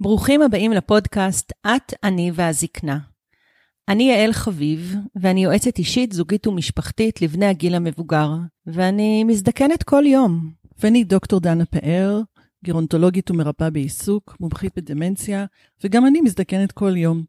ברוכים הבאים לפודקאסט את, אני והזקנה. אני יעל חביב, ואני יועצת אישית, זוגית ומשפחתית לבני הגיל המבוגר, ואני מזדקנת כל יום. ואני דוקטור דנה פאר, גרונטולוגית ומרפאה בעיסוק, מומחית בדמנציה, וגם אני מזדקנת כל יום.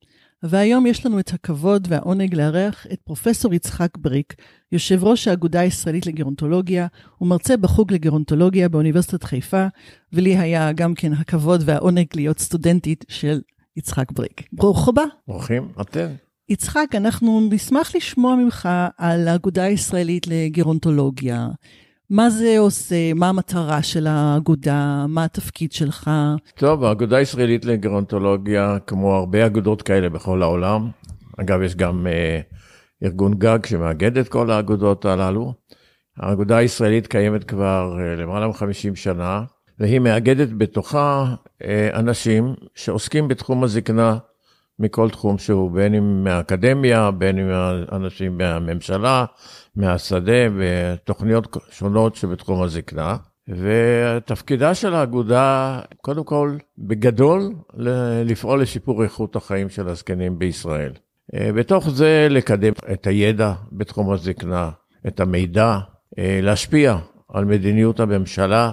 והיום יש לנו את הכבוד והעונג לארח את פרופסור יצחק בריק, יושב ראש האגודה הישראלית לגרונטולוגיה ומרצה בחוג לגרונטולוגיה באוניברסיטת חיפה, ולי היה גם כן הכבוד והעונג להיות סטודנטית של יצחק בריק. ברוך הבא. ברוכים אתם. יצחק, אנחנו נשמח לשמוע ממך על האגודה הישראלית לגרונטולוגיה. מה זה עושה? מה המטרה של האגודה? מה התפקיד שלך? טוב, האגודה הישראלית לגרונטולוגיה, כמו הרבה אגודות כאלה בכל העולם, אגב, יש גם אה, ארגון גג שמאגד את כל האגודות הללו. האגודה הישראלית קיימת כבר אה, למעלה מ-50 שנה, והיא מאגדת בתוכה אה, אנשים שעוסקים בתחום הזקנה מכל תחום שהוא, בין אם מהאקדמיה, בין אם אנשים מהממשלה, מהשדה, ותוכניות שונות שבתחום הזקנה. ותפקידה של האגודה, קודם כל, בגדול, לפעול לשיפור איכות החיים של הזקנים בישראל. אה, בתוך זה לקדם את הידע בתחום הזקנה, את המידע, אה, להשפיע על מדיניות הממשלה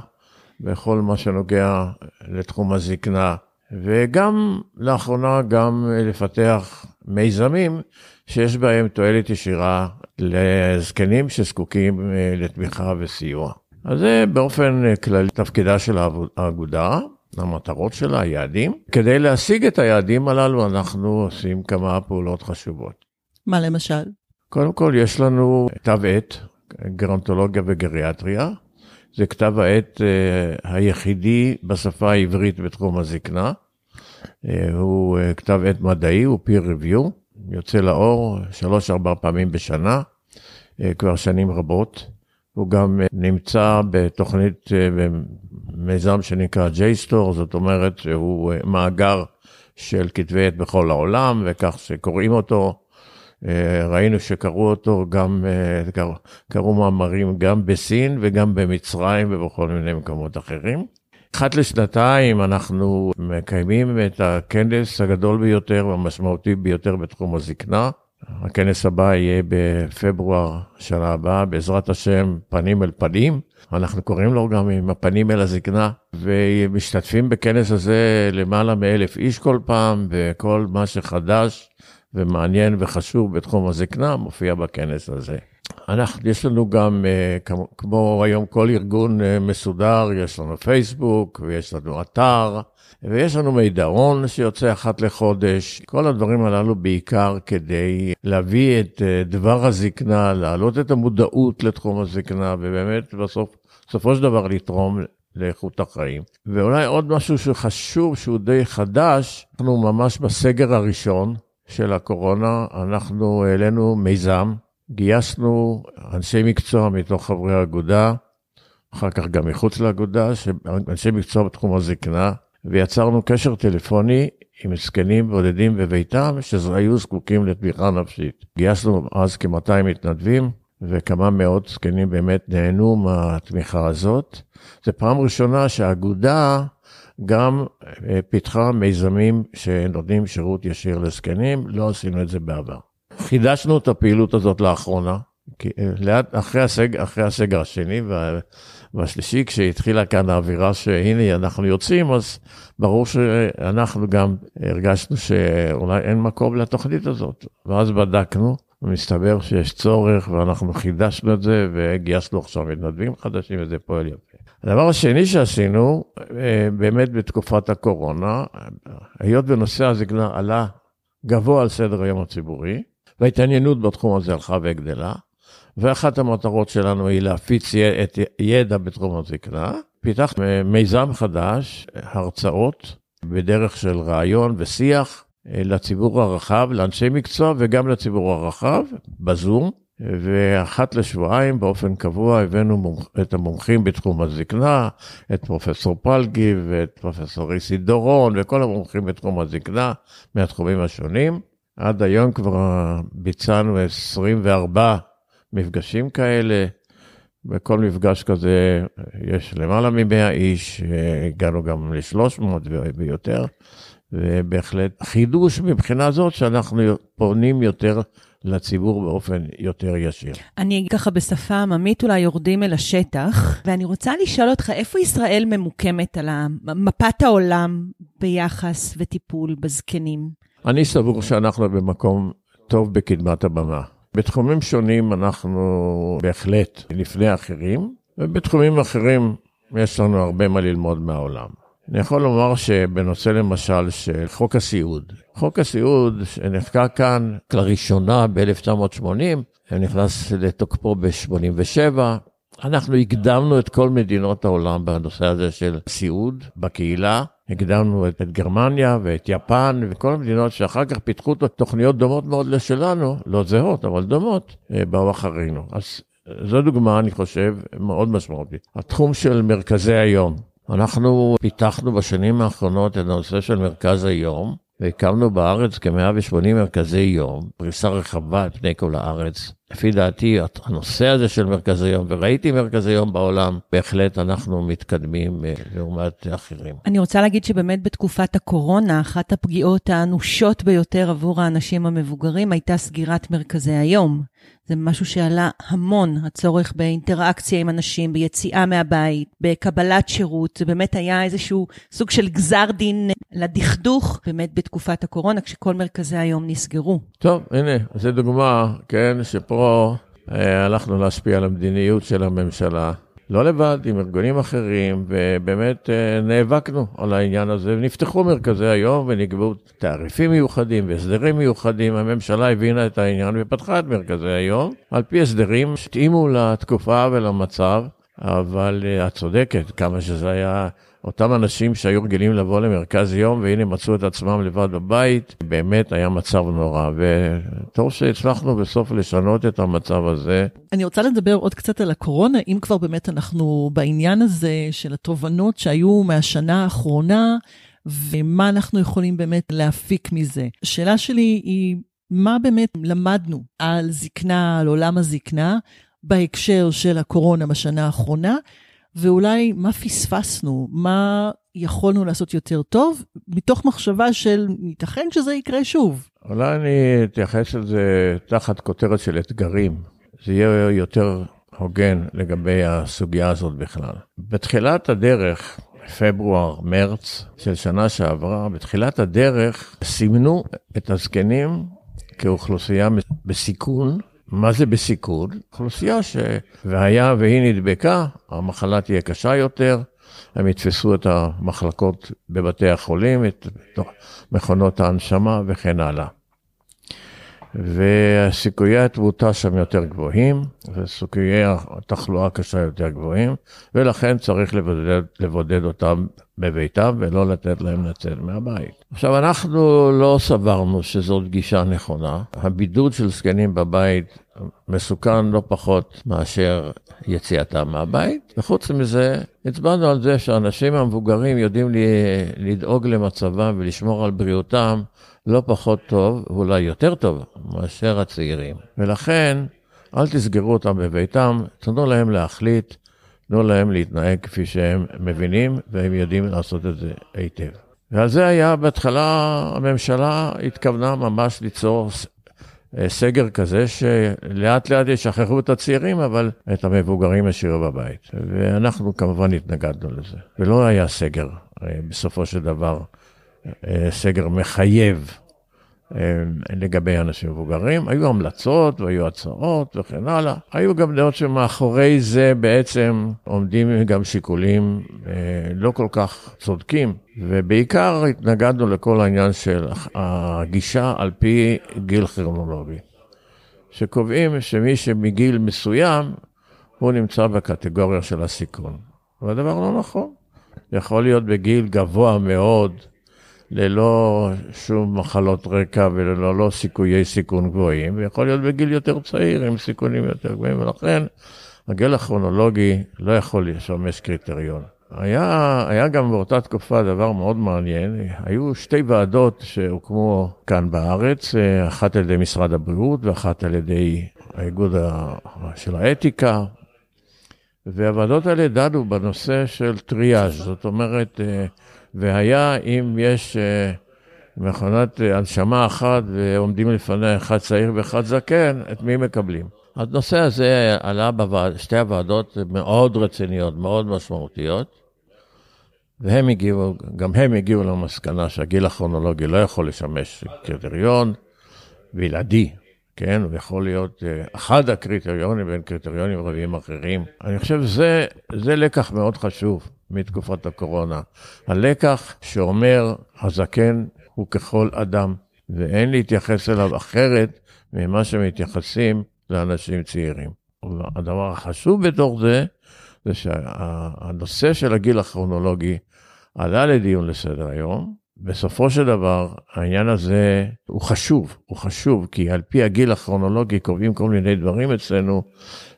בכל מה שנוגע לתחום הזקנה, וגם לאחרונה גם לפתח מיזמים שיש בהם תועלת ישירה לזקנים שזקוקים אה, לתמיכה וסיוע. אז זה באופן כללי תפקידה של האגודה, המטרות שלה, היעדים. כדי להשיג את היעדים הללו אנחנו עושים כמה פעולות חשובות. מה למשל? קודם כל יש לנו כתב עת, גרונטולוגיה וגריאטריה. זה כתב העת uh, היחידי בשפה העברית בתחום הזקנה. Uh, הוא uh, כתב עת מדעי, הוא peer review, יוצא לאור שלוש-ארבע פעמים בשנה, כבר שנים רבות. הוא גם נמצא בתוכנית, במיזם שנקרא JSTOR, זאת אומרת שהוא uh, מאגר של כתבי עת בכל העולם, וכך שקוראים אותו אה, ראינו שקראו אותו גם, אה, קראו מאמרים גם בסין וגם במצרים ובכל מיני מקומות אחרים. אחת לשנתיים אנחנו מקיימים את הכנס הגדול ביותר והמשמעותי ביותר בתחום הזקנה. הכנס הבא יהיה בפברואר שנה הבאה, בעזרת השם, פנים אל פנים. אנחנו קוראים לו גם עם הפנים אל הזקנה, ומשתתפים בכנס הזה למעלה מאלף איש כל פעם, וכל מה שחדש ומעניין וחשוב בתחום הזקנה מופיע בכנס הזה. אנחנו, יש לנו גם, אה, כמו, היום כל ארגון אה, מסודר, יש לנו פייסבוק ויש לנו אתר ויש לנו מידעון שיוצא אחת לחודש. כל הדברים הללו בעיקר כדי להביא את אה, דבר הזקנה, להעלות את המודעות לתחום הזקנה ובאמת בסוף, בסופו של דבר לתרום לאיכות החיים. ואולי עוד משהו שחשוב, שהוא די חדש, אנחנו ממש בסגר הראשון, של הקורונה, אנחנו העלינו מיזם, גייסנו אנשי מקצוע מתוך חברי האגודה, אחר כך גם מחוץ לאגודה, אנשי מקצוע בתחום הזקנה, ויצרנו קשר טלפוני עם זקנים בודדים בביתם, שהיו זקוקים לתמיכה נפשית. גייסנו אז כ-200 מתנדבים, וכמה מאות זקנים באמת נהנו מהתמיכה הזאת. זו פעם ראשונה שהאגודה גם אה, פיתחה מיזמים שנותנים שירות ישיר לזקנים, לא עשינו את זה בעבר. חידשנו את הפעילות הזאת לאחרונה, כי אה, לאט, אחרי, הסג, אחרי הסגר השני וה, והשלישי, כשהתחילה כאן האווירה שהנה אנחנו יוצאים, אז ברור שאנחנו גם הרגשנו שאולי אין מקום לתוכנית הזאת. ואז בדקנו, ומסתבר שיש צורך, ואנחנו חידשנו את זה, וגייסנו עכשיו מתנדבים חדשים, וזה פועל יפה. הדבר השני שעשינו, אה, באמת בתקופת הקורונה, היות ונושא הזקנה עלה גבוה על סדר היום הציבורי, וההתעניינות בתחום הזה הלכה וגדלה, ואחת המטרות שלנו היא להפיץ את ידע בתחום הזקנה. פיתחנו מיזם חדש, הרצאות, בדרך של רעיון ושיח אה, לציבור הרחב, לאנשי מקצוע וגם לציבור הרחב, בזום. ואחת לשבועיים באופן קבוע הבאנו מומח, את המומחים בתחום הזקנה, את פרופסור פלגי ואת פרופסור איסי דורון וכל המומחים בתחום הזקנה מהתחומים השונים. עד היום כבר ביצענו 24 מפגשים כאלה. בכל מפגש כזה יש למעלה מ-100 איש, הגענו גם ל-300 ויותר, ובהחלט חידוש מבחינה זאת שאנחנו פונים יותר לציבור באופן יותר ישיר. אני ככה בשפה עממית אולי יורדים אל השטח, ואני רוצה לשאול אותך, איפה ישראל ממוקמת על מפת העולם ביחס וטיפול בזקנים? אני סבור שאנחנו במקום טוב בקדמת הבמה. בתחומים שונים אנחנו בהחלט לפני אחרים, ובתחומים אחרים יש לנו הרבה מה ללמוד מהעולם. אני יכול לומר שבנושא למשל של חוק הסיעוד, חוק הסיעוד שנחקק כאן לראשונה ב-1980, נכנס לתוקפו ב-87, אנחנו הקדמנו את כל מדינות העולם בנושא הזה של סיעוד בקהילה. הקדמנו את, את גרמניה ואת יפן וכל המדינות שאחר כך פיתחו תוכניות דומות מאוד לשלנו, לא זהות, אבל דומות, אה, באו אחרינו. אז זו דוגמה, אני חושב, מאוד משמעותית. התחום של מרכזי היום. אנחנו פיתחנו בשנים האחרונות את הנושא של מרכז היום, והקמנו בארץ כ-180 מרכזי יום, פריסה רחבה על פני כל הארץ. לפי דעתי, הנושא הזה של מרכזי יום, וראיתי מרכזי יום בעולם, בהחלט אנחנו מתקדמים אה, לעומת אחרים. אני רוצה להגיד שבאמת בתקופת הקורונה, אחת הפגיעות האנושות ביותר עבור האנשים המבוגרים הייתה סגירת מרכזי היום. זה משהו שעלה המון, הצורך באינטראקציה עם אנשים, ביציאה מהבית, בקבלת שירות. זה באמת היה איזשהו סוג של גזר דין לדכדוך, באמת בתקופת הקורונה, כשכל מרכזי היום נסגרו. טוב, הנה, זו דוגמה, כן, שפה אה, הלכנו להשפיע על המדיניות של הממשלה. לא לבד, עם ארגונים אחרים, ובאמת אה, נאבקנו על העניין הזה, ונפתחו מרכזי היום ונקבעו תעריפים מיוחדים והסדרים מיוחדים. הממשלה הבינה את העניין ופתחה את מרכזי היום, על פי הסדרים שהתאימו לתקופה ולמצב, אבל אה, את צודקת, כמה שזה היה אותם אנשים שהיו רגילים לבוא למרכז יום, והנה מצאו את עצמם לבד בבית, באמת היה מצב נורא, וטוב שהצלחנו בסוף לשנות את המצב הזה. אני רוצה לדבר עוד קצת על הקורונה, אם כבר באמת אנחנו בעניין הזה של התובנות שהיו מהשנה האחרונה, ומה אנחנו יכולים באמת להפיק מזה. השאלה שלי היא, מה באמת למדנו על זקנה, על עולם הזקנה, בהקשר של הקורונה בשנה האחרונה, ואולי מה פספסנו, מה יכולנו לעשות יותר טוב, מתוך מחשבה של ייתכן שזה יקרה שוב. אולי אני אתייחס לזה תחת כותרת של אתגרים. זה יהיה יותר הוגן לגבי הסוגיה הזאת בכלל. בתחילת הדרך, פברואר, מרץ של שנה שעברה, בתחילת הדרך סימנו את הזקנים כאוכלוסייה בסיכון מה זה בסיכון? אוכלוסייה ש... והיה והיא נדבקה, המחלה תהיה קשה יותר, הם יתפסו את המחלקות בבתי החולים, את מכונות ההנשמה וכן הלאה. וסיכויי התמותה שם יותר גבוהים, וסיכויי התחלואה הקשה יותר גבוהים, ולכן צריך לבודד, לבודד אותם בביתם ולא לתת להם לצאת מהבית. עכשיו, אנחנו לא סברנו שזאת גישה נכונה. הבידוד של זקנים בבית מסוכן לא פחות מאשר יציאתם מהבית, וחוץ מזה, הצבענו על זה שהאנשים המבוגרים יודעים לדאוג למצבם ולשמור על בריאותם לא פחות טוב, ואולי יותר טוב, מאשר הצעירים. ולכן, אל תסגרו אותם בביתם, תנו להם להחליט, תנו להם להתנהג כפי שהם מבינים, והם יודעים לעשות את זה היטב. ועל זה היה בהתחלה, הממשלה התכוונה ממש ליצור אה, סגר כזה, שלאט לאט ישחררו את הצעירים, אבל את המבוגרים ישאירו בבית. ואנחנו כמובן התנגדנו לזה. ולא היה סגר, אה, בסופו של דבר, סגר מחייב אה, לגבי אנשים מבוגרים. היו המלצות והיו הצעות וכן הלאה. היו גם דעות שמאחורי זה בעצם עומדים גם שיקולים אה, לא כל כך צודקים, ובעיקר התנגדנו לכל העניין של הגישה על פי גיל כרונולוגי, שקובעים שמי שמגיל מסוים, הוא נמצא בקטגוריה של הסיכון. והדבר לא נכון. יכול להיות בגיל גבוה מאוד, ללא שום מחלות רקע וללא לא סיכויי סיכון גבוהים, ויכול להיות בגיל יותר צעיר עם סיכונים יותר גבוהים, ולכן הגיל הכרונולוגי לא יכול לשמש קריטריון. היה, היה גם באותה תקופה דבר מאוד מעניין, היו שתי ועדות שהוקמו כאן בארץ, אחת על ידי משרד הבריאות ואחת על ידי האיגוד של האתיקה, והוועדות האלה דנו בנושא של טריאז', זאת אומרת, והיה אם יש מכונת הנשמה אחת ועומדים לפניה אחד צעיר ואחד זקן, את מי מקבלים? הנושא הזה עלה בשתי הוועדות מאוד רציניות, מאוד משמעותיות, והם הגיעו, גם הם הגיעו למסקנה שהגיל הכרונולוגי לא יכול לשמש קריטריון בלעדי, כן? הוא יכול להיות אה, אחד הקריטריונים בין קריטריונים רבים אחרים. אני חושב שזה לקח מאוד חשוב מתקופת הקורונה. הלקח שאומר, הזקן הוא ככל אדם, ואין להתייחס אליו אחרת ממה שמתייחסים לאנשים צעירים. הדבר החשוב בתוך זה, זה שהנושא של הגיל הכרונולוגי עלה לדיון לסדר היום. בסופו של דבר, העניין הזה הוא חשוב, הוא חשוב, כי על פי הגיל הכרונולוגי קובעים כל מיני דברים אצלנו,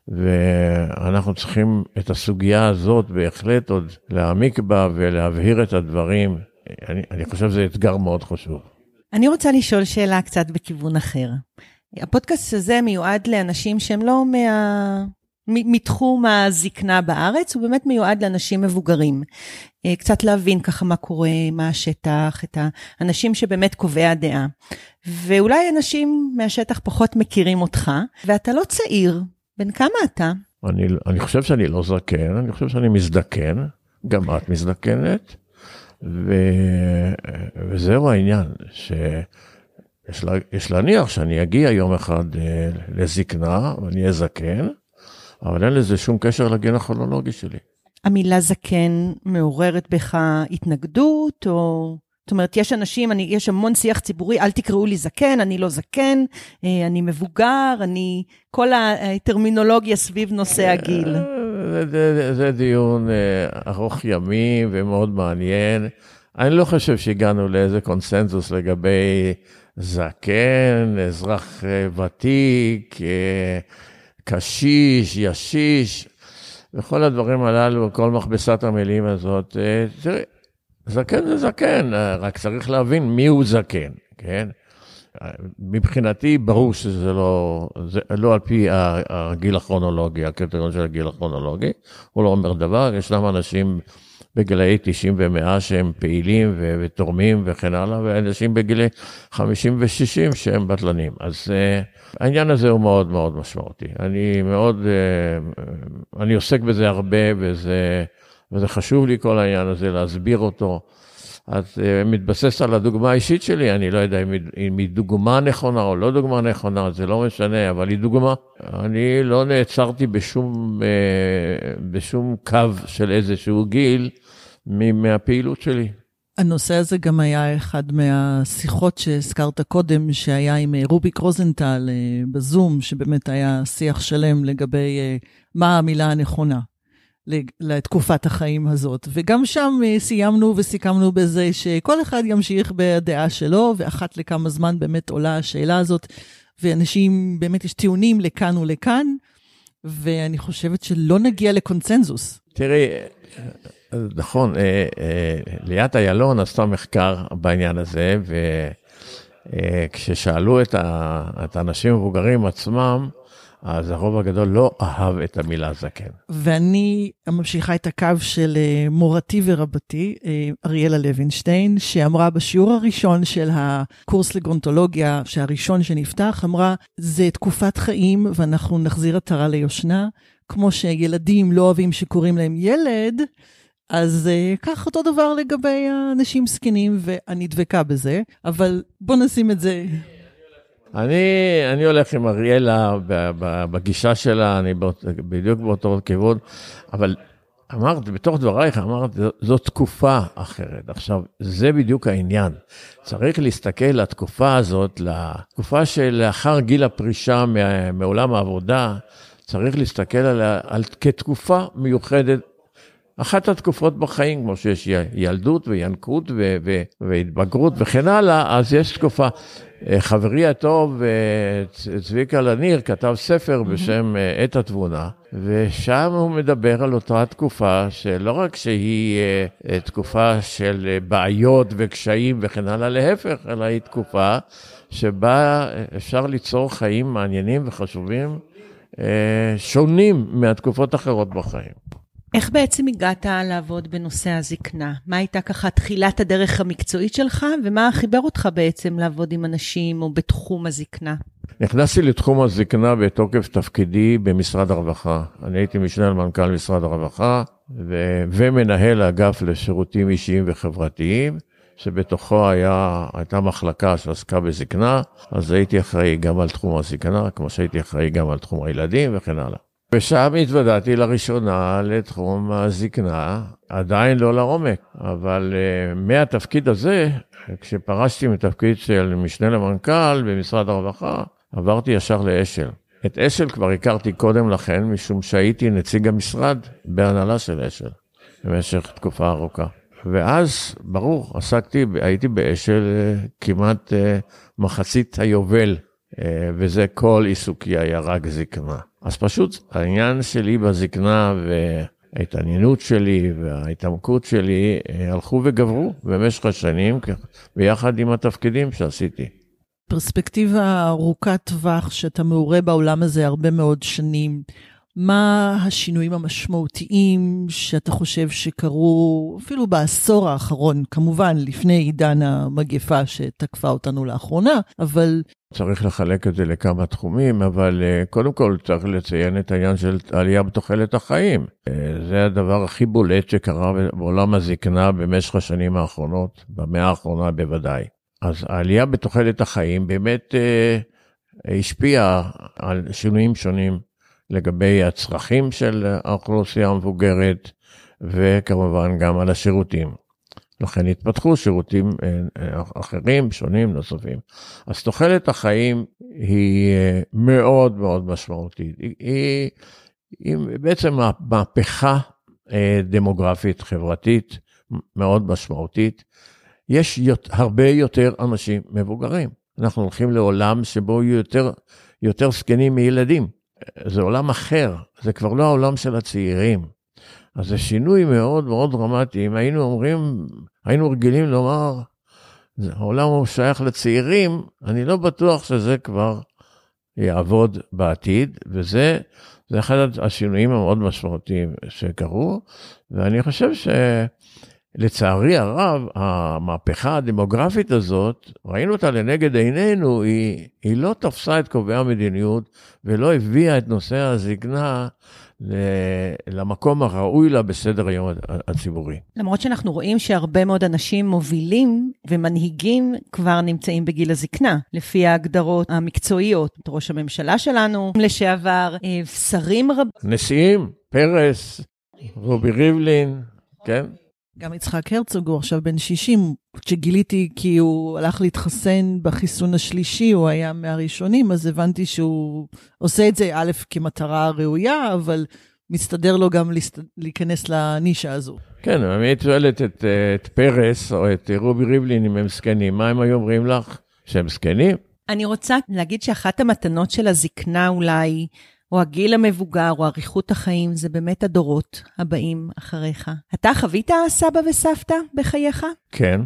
ואנחנו צריכים את הסוגיה הזאת בהחלט עוד להעמיק בה ולהבהיר את הדברים. אני, אני חושב שזה אתגר מאוד חשוב. אני רוצה לשאול שאלה קצת בכיוון אחר. הפודקאסט הזה מיועד לאנשים שהם לא מה... מתחום הזקנה בארץ, הוא באמת מיועד לאנשים מבוגרים. אה, קצת להבין ככה מה קורה, מה השטח, את האנשים שבאמת קובע הדעה. ואולי אנשים מהשטח פחות מכירים אותך, ואתה לא צעיר. בן כמה אתה? אני, אני חושב שאני לא זקן, אני חושב שאני מזדקן, גם את מזדקנת, ו, וזהו העניין, ש... יש, לה, להניח שאני אגיע יום אחד אה, לזקנה ואני אהיה זקן, אבל אין לזה שום קשר לגן הכרונולוגי שלי. המילה זקן מעוררת בך התנגדות, או... זאת אומרת, יש אנשים, אני, יש המון שיח ציבורי, אל תקראו לי זקן, אני לא זקן, אה, אני מבוגר, אני... כל הטרמינולוגיה סביב נושא אה, הגיל. זה, זה, זה דיון אה, ארוך ימים ומאוד מעניין. אני לא חושב שהגענו לאיזה קונסנזוס לגבי זקן, אזרח ותיק, קשיש, ישיש, וכל הדברים הללו, כל מכבסת המילים הזאת. תראי, זקן זה זקן, אה, רק צריך להבין מיהו זקן, כן? מבחינתי, ברור שזה לא, זה לא על פי הגיל הכרונולוגי, הקריטריון של הגיל הכרונולוגי, הוא לא אומר דבר, ישנם אנשים בגילאי 90 ו-100 שהם פעילים ו- ותורמים וכן הלאה, ואנשים בגילי 50 ו-60 שהם בטלנים. אז uh, העניין הזה הוא מאוד מאוד משמעותי. אני מאוד, uh, אני עוסק בזה הרבה, וזה, וזה חשוב לי כל העניין הזה, להסביר אותו. אז uh, מתבסס על הדוגמה האישית שלי, אני לא יודע אם היא, אם היא דוגמה נכונה או לא דוגמה נכונה, זה לא משנה, אבל היא דוגמה. אני לא נעצרתי בשום, uh, בשום קו של איזשהו גיל. מהפעילות שלי. הנושא הזה גם היה אחד מהשיחות שהזכרת קודם, שהיה עם אה, רוביק רוזנטל אה, בזום, שבאמת היה שיח שלם לגבי אה, מה המילה הנכונה לתקופת החיים הזאת. וגם שם סיימנו וסיכמנו בזה שכל אחד ימשיך בדעה שלו, ואחת לכמה זמן באמת עולה השאלה הזאת, ואנשים, באמת יש טיעונים לכאן ולכאן, ואני חושבת שלא נגיע לקונצנזוס. תראי, נכון, אה, אה, ליאת איילון עשתה מחקר בעניין הזה, וכששאלו את האנשים המבוגרים עצמם, אז הרוב הגדול לא אהב את המילה זקן. ואני ממשיכה את הקו של אה, מורתי ורבתי, אריאלה לוינשטיין, שאמרה בשיעור הראשון של הקורס לגרונטולוגיה, שהראשון שנפתח, אמרה, זה תקופת חיים ואנחנו נחזיר עטרה ליושנה. כמו שילדים לא אוהבים שקוראים להם ילד, אז uh, כך אותו דבר לגבי האנשים זקנים, ואני דבקה בזה, אבל בוא נשים את זה. אני, אני הולך עם אריאלה בגישה שלה, אני בדיוק באותו כיוון, אבל אמרת, בתוך דברייך אמרת, זו תקופה אחרת. עכשיו, זה בדיוק העניין. צריך להסתכל לתקופה הזאת, לתקופה שלאחר גיל הפרישה מעולם העבודה, צריך להסתכל עליה על, כתקופה מיוחדת אחת התקופות בחיים, כמו שיש ילדות וינקות והתבגרות וכן הלאה, אז יש תקופה. אה, חברי הטוב, אה, צביקה לניר, כתב ספר בשם אה, עת התבונה, ושם הוא מדבר על אותה תקופה, שלא רק שהיא תקופה של בעיות וקשיים וכן הלאה, להפך, אלא היא תקופה שבה אפשר ליצור חיים מעניינים וחשובים, שונים מהתקופות האחרות בחיים. איך בעצם הגעת לעבוד בנושא הזקנה? מה הייתה ככה תחילת הדרך המקצועית שלך, ומה חיבר אותך בעצם לעבוד עם אנשים או בתחום הזקנה? נכנסתי לתחום הזקנה בתוקף תפקידי במשרד הרווחה. אני הייתי משנה למנכ"ל משרד הרווחה ו- ומנהל האגף לשירותים אישיים וחברתיים, שבתוכו היה, הייתה מחלקה שעסקה בזקנה, אז הייתי אחראי גם על תחום הזקנה, כמו שהייתי אחראי גם על תחום הילדים וכן הלאה. ושם התוודעתי לראשונה לתחום הזקנה, עדיין לא לעומק, אבל uh, מהתפקיד הזה, כשפרשתי מתפקיד של משנה למנכ"ל במשרד הרווחה, עברתי ישר לאשל. את אשל כבר הכרתי קודם לכן, משום שהייתי נציג המשרד בהנהלה של אשל במשך תקופה ארוכה. ואז, ברור, עסקתי, הייתי באשל uh, כמעט uh, מחצית היובל, וזה כל עיסוקי היה רק זקנה. אז פשוט העניין שלי בזקנה וההתעניינות שלי וההתעמקות שלי אה, הלכו וגברו במשך השנים ביחד עם התפקידים שעשיתי. פרספקטיבה ארוכת טווח שאתה מעורה בעולם הזה הרבה מאוד שנים. מה השינויים המשמעותיים שאתה חושב שקרו אפילו בעשור האחרון, כמובן לפני עידן המגפה שתקפה אותנו לאחרונה, אבל... צריך לחלק את זה לכמה תחומים, אבל uh, קודם כל צריך לציין את העניין של עלייה בתוחלת החיים. Uh, זה הדבר הכי בולט שקרה בעולם הזקנה במשך השנים האחרונות, במאה האחרונה בוודאי. אז העלייה בתוחלת החיים באמת uh, השפיעה על שינויים שונים לגבי הצרכים של האוכלוסייה המבוגרת, וכמובן גם על השירותים. לכן התפתחו שירותים אה, אה, אחרים, שונים, נוספים. אז תוחלת החיים היא אה, מאוד מאוד משמעותית. היא, היא, היא בעצם מהפכה דמוגרפית, חברתית, מאוד משמעותית. יש הרבה יותר אנשים מבוגרים. אנחנו הולכים לעולם שבו יהיו יותר, יותר זקנים מילדים. זה עולם אחר, זה כבר לא העולם של הצעירים. אז זה שינוי מאוד מאוד דרמטי. אם היינו אומרים, היינו רגילים לומר, העולם הוא שייך לצעירים, אני לא בטוח שזה כבר יעבוד בעתיד, וזה זה אחד השינויים המאוד משמעותיים שקרו, ואני חושב ש... לצערי הרב, המהפכה הדמוגרפית הזאת, ראינו אותה לנגד עינינו, היא, היא לא תפסה את קובעי המדיניות ולא הביאה את נושא הזקנה למקום הראוי לה בסדר היום הציבורי. למרות שאנחנו רואים שהרבה מאוד אנשים מובילים ומנהיגים כבר נמצאים בגיל הזקנה, לפי ההגדרות המקצועיות. ראש הממשלה שלנו לשעבר, אה, שרים רבים. נשיאים, פרס, רובי ריבלין, כן? גם יצחק הרצוג הוא עכשיו בן 60, כשגיליתי כי הוא הלך להתחסן בחיסון השלישי, הוא היה מהראשונים, אז הבנתי שהוא עושה את זה, א', כמטרה ראויה, אבל מסתדר לו גם להסת... להיכנס לנישה הזו. כן, אם היית שואלת את, את פרס או את רובי ריבלין אם הם זקנים, מה הם היו אומרים לך? שהם זקנים? אני רוצה להגיד שאחת המתנות של הזקנה אולי, או הגיל המבוגר, או אריכות החיים, זה באמת הדורות הבאים אחריך. אתה חווית סבא וסבתא בחייך? כן,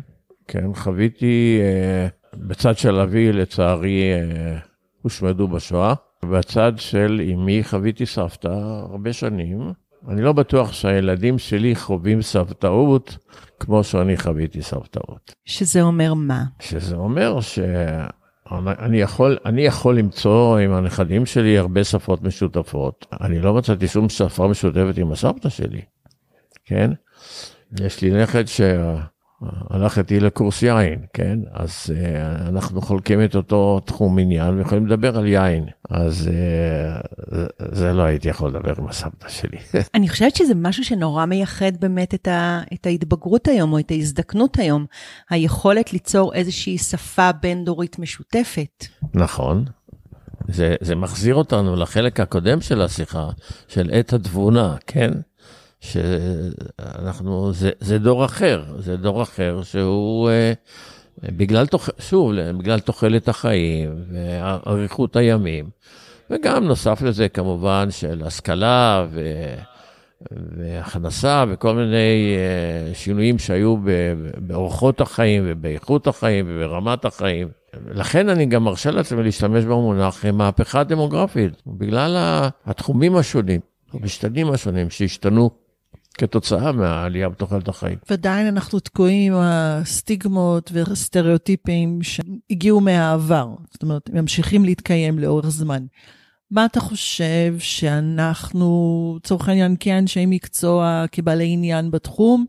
כן, חוויתי, אה, בצד של אבי, לצערי, אה, הושמדו בשואה. בצד של אמי חוויתי סבתא הרבה שנים. אני לא בטוח שהילדים שלי חווים סבתאות כמו שאני חוויתי סבתאות. שזה אומר מה? שזה אומר ש... אני יכול, אני יכול למצוא עם הנכדים שלי הרבה שפות משותפות. אני לא מצאתי שום שפה משותפת עם הסבתא שלי, כן? יש לי נכד שהלך איתי לקורס יין, כן? אז uh, אנחנו חולקים את אותו תחום עניין ויכולים לדבר על יין. אז uh, זה לא הייתי יכול לדבר עם הסבתא שלי. אני חושבת שזה משהו שנורא מייחד באמת את, ה, את ההתבגרות היום, או את ההזדקנות היום. היכולת ליצור איזושהי שפה בין-דורית משותפת. נכון. זה, זה מחזיר אותנו לחלק הקודם של השיחה, של עת התבונה, כן? שאנחנו, זה, זה דור אחר, זה דור אחר שהוא, אה, בגלל, תוח, שוב, בגלל תוחלת החיים ואריכות הימים, וגם נוסף לזה כמובן של השכלה ו... והכנסה וכל מיני אה, שינויים שהיו באורחות החיים ובאיכות החיים וברמת החיים. לכן אני גם מרשה לעצמי להשתמש במונח מהפכה דמוגרפית, בגלל התחומים השונים, המשתנים השונים שהשתנו כתוצאה מהעלייה בתוחלת החיים. ועדיין אנחנו תקועים עם הסטיגמות והסטריאוטיפים שהגיעו מהעבר, זאת אומרת, ממשיכים להתקיים לאורך זמן. מה אתה חושב שאנחנו, לצורך העניין, כאנשי מקצוע, כבעלי עניין בתחום,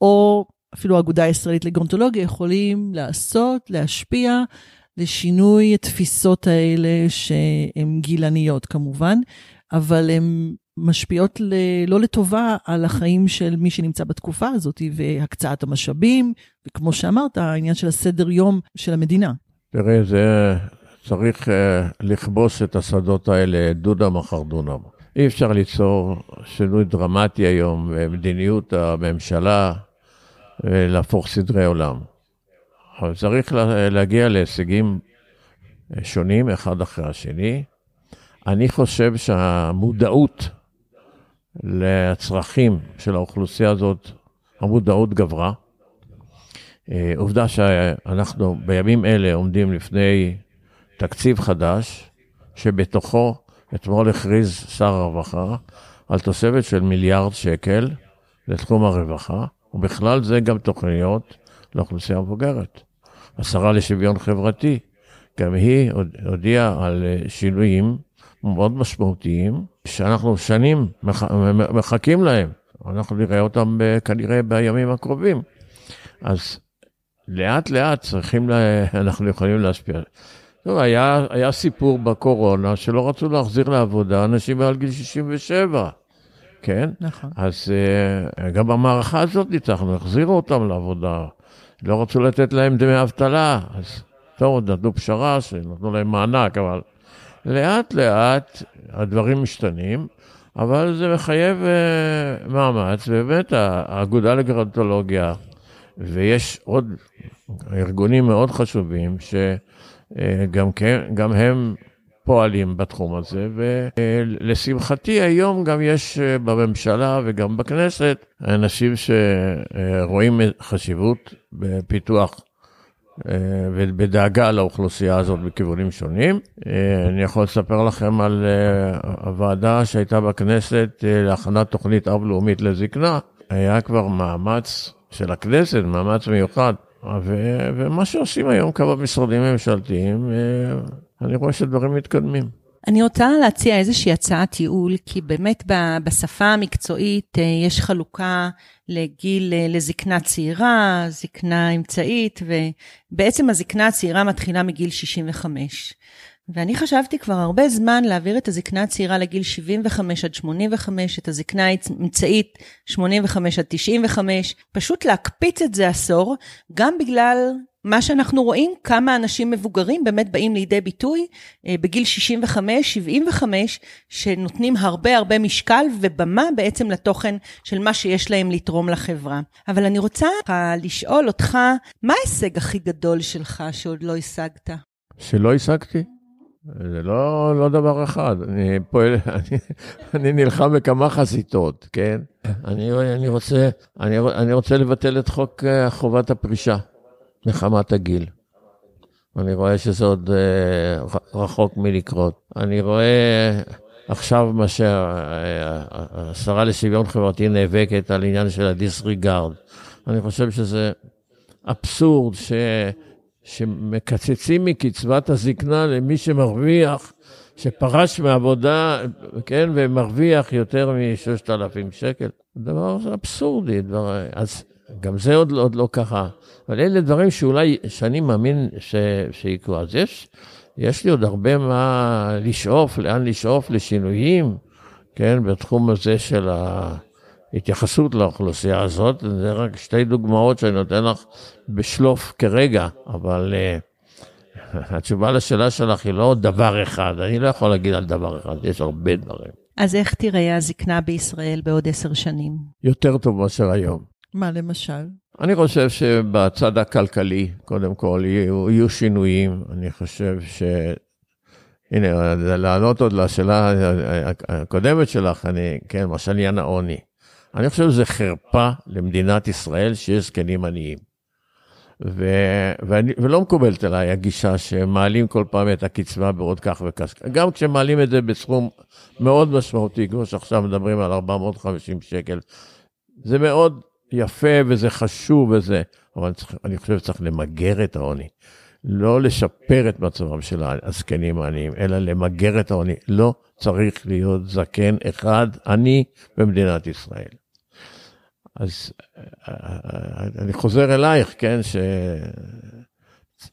או אפילו האגודה הישראלית לגרונטולוגיה, יכולים לעשות, להשפיע לשינוי התפיסות האלה שהן גילניות כמובן, אבל הן משפיעות ל, לא לטובה על החיים של מי שנמצא בתקופה הזאת, והקצאת המשאבים, וכמו שאמרת, העניין של הסדר יום של המדינה. תראה, זה צריך uh, לכבוש את השדות האלה דונם אחר דונם. אי אפשר ליצור שינוי דרמטי היום במדיניות הממשלה ולהפוך סדרי עולם. אבל צריך להגיע להישגים שונים אחד אחרי השני. אני חושב שהמודעות לצרכים של האוכלוסייה הזאת, המודעות גברה. אה, עובדה שאנחנו בימים אלה עומדים לפני תקציב חדש, שבתוכו אתמול הכריז שר הרווחה על תוספת של מיליארד שקל לתחום הרווחה, ובכלל זה גם תוכניות לאוכלוסייה המבוגרת. השרה לשוויון חברתי, גם היא הודיעה על שינויים מאוד משמעותיים, שאנחנו שנים מח... מחכים להם. אנחנו נראה אותם כנראה בימים הקרובים. אז לאט לאט צריכים, לה... אנחנו יכולים להשפיע. טוב, היה, היה סיפור בקורונה שלא רצו להחזיר לעבודה אנשים מעל גיל 67, כן? נכון. אז uh, גם במערכה הזאת ניצחנו, החזירו אותם לעבודה. לא רצו לתת להם דמי אבטלה, אז טוב, נתנו פשרה שנתנו להם מענק, אבל לאט לאט הדברים משתנים, אבל זה מחייב uh, מאמץ, ובאמת האגודה לגרנטולוגיה, ויש עוד ארגונים מאוד חשובים, שגם uh, כן, גם הם פועלים בתחום הזה, ולשמחתי היום גם יש uh, בממשלה וגם בכנסת אנשים שרואים חשיבות בפיתוח אה, ובדאגה לאוכלוסייה הזאת בכיוונים שונים. אה, אני יכול לספר לכם על אה, הוועדה שהייתה בכנסת להכנת תוכנית אב לאומית לזקנה. היה כבר מאמץ של הכנסת, מאמץ מיוחד. ו- ומה שעושים היום כמה משרדים ממשלתיים, אני רואה שדברים מתקדמים. אני רוצה להציע איזושהי הצעת ייעול, כי באמת בשפה המקצועית יש חלוקה לגיל, לזקנה צעירה, זקנה אמצעית, ובעצם הזקנה הצעירה מתחילה מגיל 65. ואני חשבתי כבר הרבה זמן להעביר את הזקנה הצעירה לגיל 75 עד 85, את הזקנה האמצעית 85 עד 95, פשוט להקפיץ את זה עשור, גם בגלל מה שאנחנו רואים, כמה אנשים מבוגרים באמת באים לידי ביטוי אה, בגיל 65, 75, שנותנים הרבה הרבה משקל ובמה בעצם לתוכן של מה שיש להם לתרום לחברה. אבל אני רוצה לשאול אותך, מה ההישג הכי גדול שלך שעוד לא השגת? שלא השגתי? זה לא, לא דבר אחד, אני פועל, אני, אני נלחם בכמה חזיתות, כן? אני, אני, רוצה, אני, אני רוצה לבטל את חוק אה, חובת הפרישה. מחמת הגיל. אני רואה שזה עוד אה, רחוק מלקרות. אני רואה עכשיו מה שהשרה לשוויון חברתי נאבקת על עניין של הדיסריגרד. אני חושב שזה אבסורד ש... שמקצצים מקצבת הזקנה למי שמרוויח, שפרש מעבודה, כן, ומרוויח יותר מ-6,000 שקל. דבר אבסורדי. דבר... אז גם זה עוד, עוד לא ככה. אבל אלה דברים שאולי, שאני מאמין ש, שיקרו. אז יש, יש לי עוד הרבה מה לשאוף, לאן לשאוף, לשינויים, כן, בתחום הזה של ההתייחסות לאוכלוסייה הזאת. זה רק שתי דוגמאות שאני נותן לך בשלוף כרגע, אבל uh, התשובה לשאלה שלך היא לא דבר אחד, אני לא יכול להגיד על דבר אחד, יש הרבה דברים. אז איך תראה הזקנה בישראל בעוד עשר שנים? יותר טוב מאשר היום. מה למשל? אני חושב שבצד הכלכלי, קודם כל, יהיו, יהיו שינויים. אני חושב ש... הנה, לענות עוד לשאלה הקודמת שלך, אני, כן, למשל עניין העוני. אני חושב שזה חרפה למדינת ישראל שיש זקנים עניים. ו, ואני, ולא מקובלת עליי הגישה שמעלים כל פעם את הקצבה בעוד כך וכך. גם כשמעלים את זה בסכום מאוד משמעותי, כמו שעכשיו מדברים על 450 שקל, זה מאוד יפה וזה חשוב וזה, אבל אני, חושב שצריך למגר את העוני. לא לשפר את מצבם של הזקנים העניים, אלא למגר את העוני. לא צריך להיות זקן אחד עני במדינת ישראל. אז אני חוזר אלייך, כן, ש...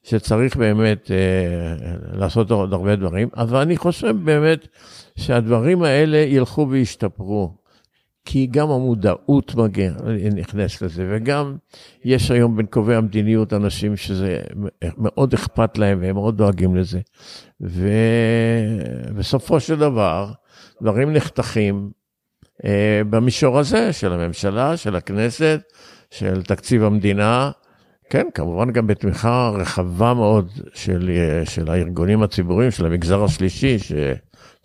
שצריך באמת אה, לעשות עוד הרבה דברים, אבל אני חושב באמת שהדברים האלה ילכו וישתפרו. כי גם המודעות מגיע, נכנס לזה, וגם יש היום בין קובעי המדיניות אנשים שזה מאוד אכפת להם והם מאוד דואגים לזה. ובסופו של דבר, דברים נחתכים אה, במישור הזה של הממשלה, של הכנסת, של תקציב המדינה. כן, כמובן גם בתמיכה רחבה מאוד של, אה, של הארגונים הציבוריים, של המגזר השלישי, ש...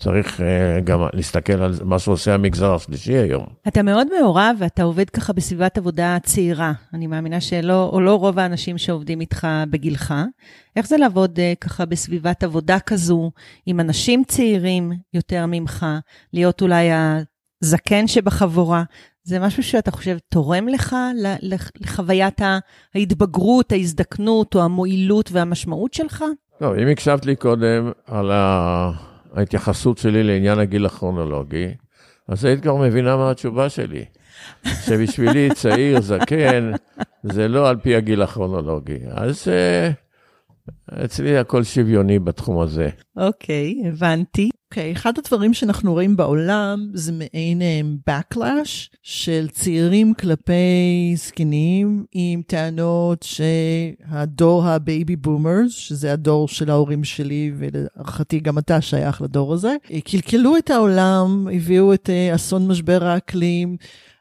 צריך uh, גם להסתכל על מה שעושה המגזר השלישי היום. אתה מאוד מעורב ואתה עובד ככה בסביבת עבודה צעירה. אני מאמינה שלא, או לא רוב האנשים שעובדים איתך בגילך. איך זה לעבוד uh, ככה בסביבת עבודה כזו, עם אנשים צעירים יותר ממך, להיות אולי הזקן שבחבורה? זה משהו שאתה חושב תורם לך לחוויית ההתבגרות, ההזדקנות או המועילות והמשמעות שלך? לא, אם הקשבת לי קודם על ה... ההתייחסות שלי לעניין הגיל הכרונולוגי, אז היית כבר מבינה מה התשובה שלי. שבשבילי צעיר, זקן, זה לא על פי הגיל הכרונולוגי. אז uh, אצלי הכל שוויוני בתחום הזה. אוקיי, okay, הבנתי. אוקיי, okay, אחד הדברים שאנחנו רואים בעולם זה מעין אה, backlash של צעירים כלפי זקנים עם טענות שהדור ה baby boomers, שזה הדור של ההורים שלי ולהערכתי גם אתה שייך לדור הזה, קלקלו את העולם, הביאו את אה, אסון משבר האקלים.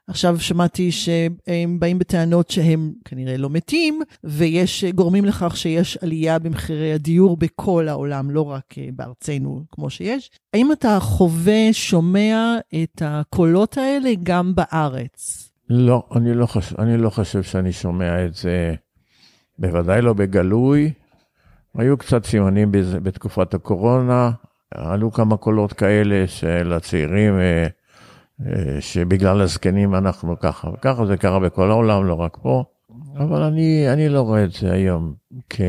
עכשיו שמעתי שהם באים בטענות שהם כנראה לא מתים, ויש גורמים לכך שיש עלייה במחירי הדיור בכל העולם, לא רק אה, בארצנו כמו שיש. האם אתה חווה, שומע את הקולות האלה גם בארץ? לא, אני לא, חושב, אני לא חושב שאני שומע את זה, בוודאי לא בגלוי. היו קצת סימנים בתקופת הקורונה, עלו כמה קולות כאלה של הצעירים. שבגלל הזקנים אנחנו ככה וככה, זה קרה בכל העולם, לא רק פה. אבל אני, אני לא רואה את זה היום כ,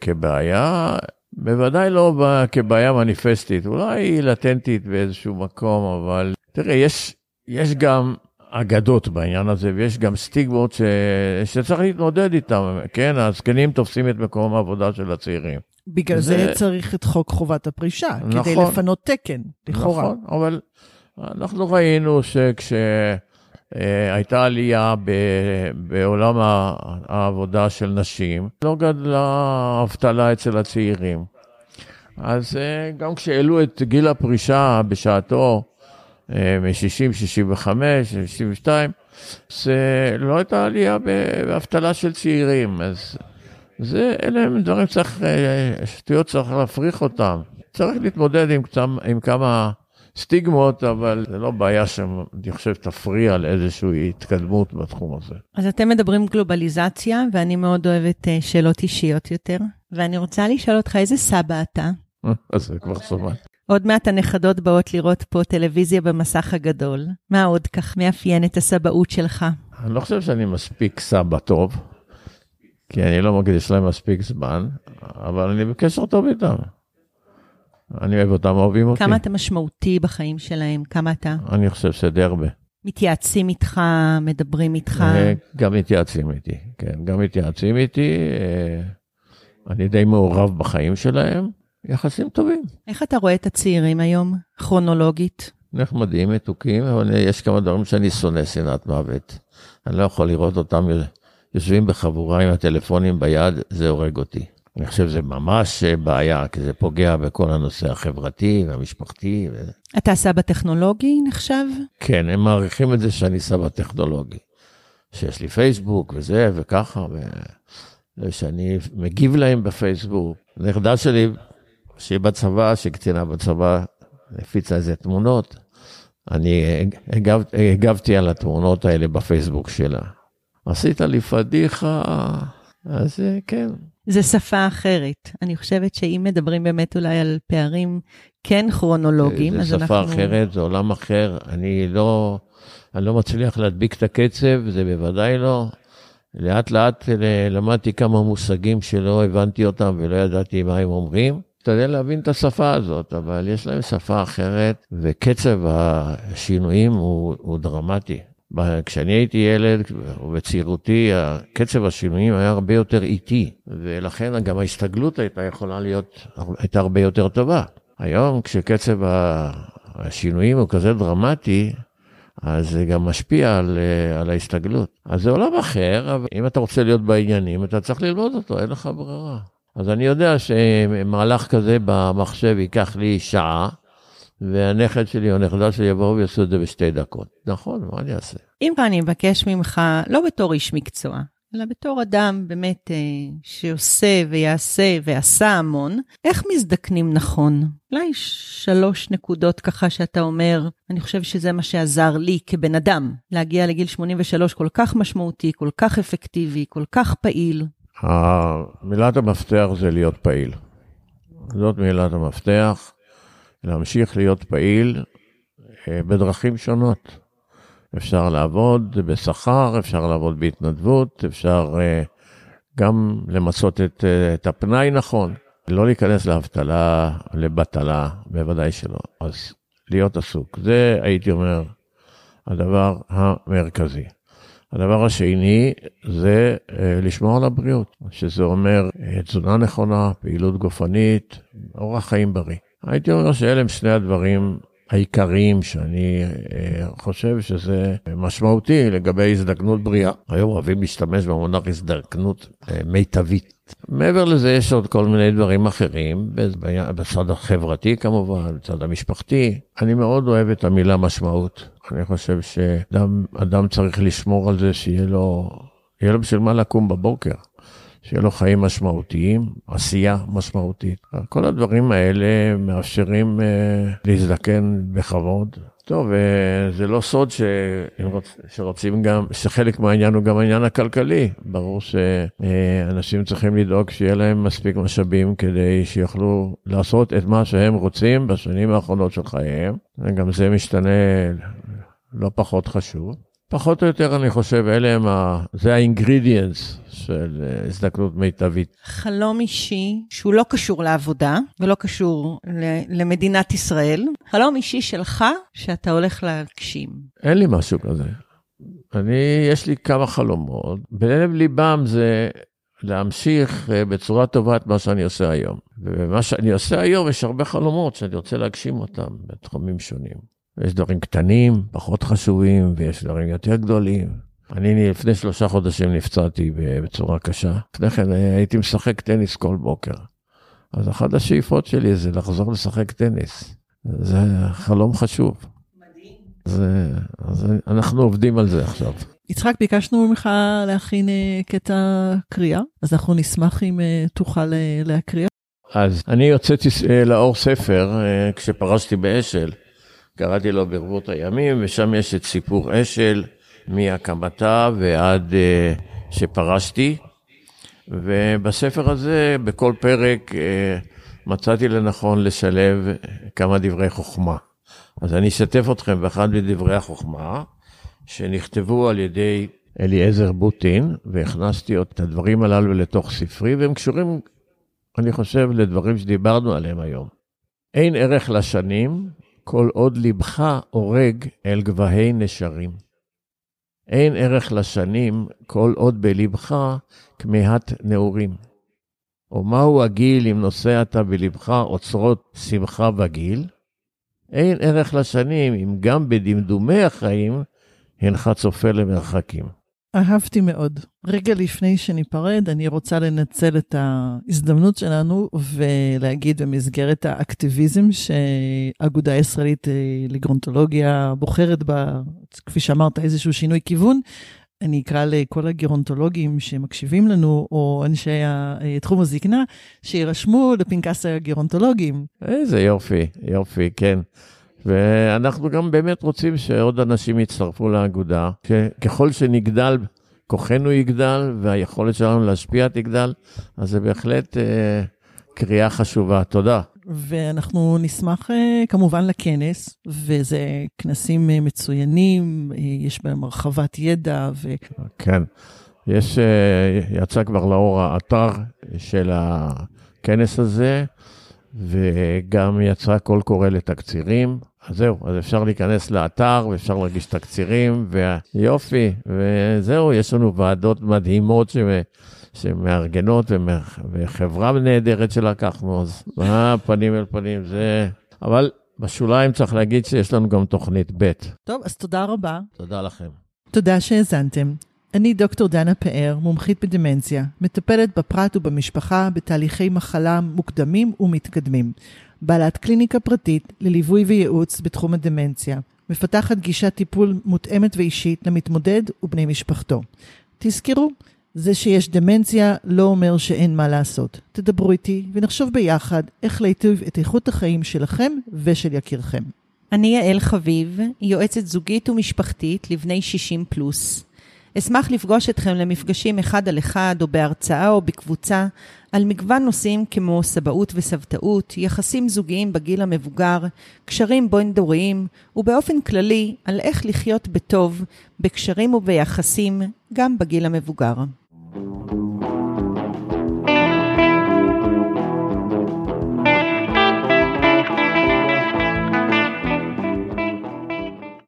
כבעיה, בוודאי לא כבעיה מניפסטית, אולי היא לטנטית באיזשהו מקום, אבל תראה, יש, יש גם אגדות בעניין הזה, ויש גם סטיגמות ש... שצריך להתמודד איתן, כן? הזקנים תופסים את מקום העבודה של הצעירים. בגלל זה, זה צריך את חוק חובת הפרישה, נכון, כדי לפנות תקן, לכאורה. נכון, אבל אנחנו ראינו שכשהייתה עלייה בעולם העבודה של נשים, לא גדלה האבטלה אצל הצעירים. אז אה, גם כשהעלו את גיל הפרישה בשעתו, מ-60, 65, 62, זה לא הייתה עלייה באבטלה של צעירים. אז זה, אלה הם דברים שצריך, אה, שטויות צריך להפריך אותם. צריך להתמודד עם, עם כמה סטיגמות, אבל זה לא בעיה שאני חושב תפריע לאיזושהי התקדמות בתחום הזה. אז אתם מדברים גלובליזציה, ואני מאוד אוהבת אה, שאלות אישיות יותר, ואני רוצה לשאול אותך, איזה סבא אתה? אז זה כבר סומן. עוד מעט הנכדות באות לראות פה טלוויזיה במסך הגדול. מה עוד כך מאפיין את הסבאות שלך? אני לא חושב שאני מספיק סבא טוב, כי אני לא מקדיש להם מספיק זמן, אבל אני בקשר טוב איתם. אני אוהב אותם, אוהבים אותי. כמה אתה משמעותי בחיים שלהם? כמה אתה? אני חושב שדי הרבה. מתייעצים איתך, מדברים איתך? אה, גם מתייעצים איתי, כן, גם מתייעצים איתי. אה, אני די מעורב בחיים שלהם, יחסים טובים. איך אתה רואה את הצעירים היום, כרונולוגית? נחמדים, מתוקים, אבל יש כמה דברים שאני שונא שנאת מוות. אני לא יכול לראות אותם יושבים בחבורה עם הטלפונים ביד, זה הורג אותי. אני חושב שזה ממש בעיה, כי זה פוגע בכל הנושא החברתי והמשפחתי. ו... אתה סבא טכנולוגי נחשב? כן, הם מעריכים את זה שאני סבא טכנולוגי. שיש לי פייסבוק וזה וככה, ושאני מגיב להם בפייסבוק. נכדה שלי, שהיא בצבא, שהיא קצינה בצבא, הפיצה איזה תמונות. אני הגב, הגבתי על התמונות האלה בפייסבוק שלה. עשית לי פדיחה, אז כן. זה שפה אחרת. אני חושבת שאם מדברים באמת אולי על פערים כן כרונולוגיים, אז אנחנו... זה שפה אחרת, זה עולם אחר. אני לא, אני לא מצליח להדביק את הקצב, זה בוודאי לא. לאט לאט למדתי כמה מושגים שלא הבנתי אותם ולא ידעתי מה הם אומרים. משתדל להבין את השפה הזאת, אבל יש להם שפה אחרת, וקצב השינויים הוא, הוא דרמטי. כשאני הייתי ילד, ובצעירותי, קצב השינויים היה הרבה יותר איטי, ולכן גם ההסתגלות הייתה יכולה להיות, הייתה הרבה יותר טובה. היום, כשקצב השינויים הוא כזה דרמטי, אז זה גם משפיע על, על ההסתגלות. אז זה עולם אחר, אבל אם אתה רוצה להיות בעניינים, אתה צריך ללמוד אותו, אין לך ברירה. אז אני יודע שמהלך כזה במחשב ייקח לי שעה, והנכד שלי או הנכדה שלי יבואו ויעשו את זה בשתי דקות. נכון, מה אני אעשה? אם אני מבקש ממך, לא בתור איש מקצוע, אלא בתור אדם באמת אה, שעושה ויעשה ועשה המון, איך מזדקנים נכון? אולי שלוש נקודות ככה שאתה אומר, אני חושב שזה מה שעזר לי כבן אדם, להגיע לגיל 83 כל כך משמעותי, כל כך אפקטיבי, כל כך פעיל. מילת המפתח זה להיות פעיל. זאת מילת המפתח. להמשיך להיות פעיל אה, בדרכים שונות. אפשר לעבוד בשכר, אפשר לעבוד בהתנדבות, אפשר אה, גם למצות את, אה, את הפנאי נכון. לא להיכנס לאבטלה, לבטלה, בוודאי שלא. אז להיות עסוק. זה, הייתי אומר, הדבר המרכזי. הדבר השני זה לשמור על הבריאות, שזה אומר תזונה נכונה, פעילות גופנית, אורח חיים בריא. הייתי אומר שאלה הם שני הדברים העיקריים שאני אה, חושב שזה משמעותי לגבי הזדקנות בריאה. היום אוהבים להשתמש במונח הזדקנות אה, מיטבית. מעבר לזה יש עוד כל מיני דברים אחרים, בצד החברתי כמובן, בצד המשפחתי. אני מאוד אוהב את המילה משמעות. אני חושב שאדם צריך לשמור על זה שיהיה לו, יהיה לו בשביל מה לקום בבוקר. שיהיה לו חיים משמעותיים, עשייה משמעותית. כל הדברים האלה מאפשרים אה, להזדקן בכבוד. טוב, אה, זה לא סוד שרוצ, שרוצים גם, שחלק מהעניין הוא גם העניין הכלכלי. ברור שאנשים צריכים לדאוג שיהיה להם מספיק משאבים כדי שיוכלו לעשות את מה שהם רוצים בשנים האחרונות של חייהם. וגם זה משתנה לא פחות חשוב. פחות או יותר, אני חושב, אלה הם ה... זה האינגרידיאנס של אה, הזדקנות מיטבית. חלום אישי שהוא לא קשור לעבודה ולא קשור למדינת ישראל, חלום אישי שלך שאתה הולך להגשים. אין לי משהו כזה. אני, יש לי כמה חלומות. בלב ליבם זה להמשיך אה, בצורה טובה את מה שאני עושה היום. ובמה שאני עושה היום יש הרבה חלומות שאני רוצה להגשים אותם בתחומים שונים. יש דברים קטנים, פחות חשובים, ויש דברים יותר גדולים. אני לפני שלושה חודשים נפצעתי בצורה קשה. לפני כן הייתי משחק טניס כל בוקר. אז אחת השאיפות שלי זה לחזור לשחק טניס. זה חלום חשוב. מדהים. אז, אז אנחנו עובדים על זה עכשיו. יצחק, ביקשנו ממך להכין אה, קטע קריאה, אז אנחנו נשמח אם אה, תוכל אה, להקריא. אז אני הוצאתי לאור ספר כשפרשתי באשל. קראתי לו ברבות הימים, ושם יש את סיפור אשל מהקמתה ועד uh, שפרשתי. ובספר הזה, בכל פרק, uh, מצאתי לנכון לשלב כמה דברי חוכמה. אז אני אשתף אתכם באחד מדברי החוכמה, שנכתבו על ידי אליעזר בוטין, והכנסתי את הדברים הללו לתוך ספרי, והם קשורים, אני חושב, לדברים שדיברנו עליהם היום. אין ערך לשנים, כל עוד לבך הורג אל גבהי נשרים. אין ערך לשנים כל עוד בלבך כמהת נעורים. ומהו הגיל אם אתה בלבך אוצרות שמחה בגיל? אין ערך לשנים אם גם בדמדומי החיים הנך צופה למרחקים. אהבתי מאוד. רגע לפני שניפרד, אני רוצה לנצל את ההזדמנות שלנו ולהגיד במסגרת האקטיביזם שהאגודה הישראלית לגרונטולוגיה בוחרת בה, כפי שאמרת, איזשהו שינוי כיוון. אני אקרא לכל הגרונטולוגים שמקשיבים לנו, או אנשי תחום הזקנה, שירשמו לפנקס הגרונטולוגים. איזה יופי, יופי, כן. ואנחנו גם באמת רוצים שעוד אנשים יצטרפו לאגודה, שככל שנגדל, כוחנו יגדל והיכולת שלנו להשפיע תגדל, אז זה בהחלט אה, קריאה חשובה. תודה. ואנחנו נשמח אה, כמובן לכנס, וזה כנסים אה, מצוינים, אה, יש בהם הרחבת ידע. ו... כן, יש, יצא כבר לאור האתר של הכנס הזה, וגם יצא קול קורא לתקצירים. אז זהו, אז אפשר להיכנס לאתר ואפשר להגיש תקצירים, ויופי, וזהו, יש לנו ועדות מדהימות ש... שמארגנות וחברה נהדרת שלקחנו, אז מה פנים אל פנים, זה... אבל בשוליים צריך להגיד שיש לנו גם תוכנית ב'. טוב, אז תודה רבה. תודה לכם. תודה שהאזנתם. אני דוקטור דנה פאר, מומחית בדמנציה, מטפלת בפרט ובמשפחה בתהליכי מחלה מוקדמים ומתקדמים. בעלת קליניקה פרטית לליווי וייעוץ בתחום הדמנציה. מפתחת גישת טיפול מותאמת ואישית למתמודד ובני משפחתו. תזכרו, זה שיש דמנציה לא אומר שאין מה לעשות. תדברו איתי ונחשוב ביחד איך להיטיב את איכות החיים שלכם ושל יקירכם. אני יעל חביב, יועצת זוגית ומשפחתית לבני 60 פלוס. אשמח לפגוש אתכם למפגשים אחד על אחד או בהרצאה או בקבוצה על מגוון נושאים כמו סבאות וסבתאות, יחסים זוגיים בגיל המבוגר, קשרים בין-דוריים, ובאופן כללי על איך לחיות בטוב, בקשרים וביחסים, גם בגיל המבוגר.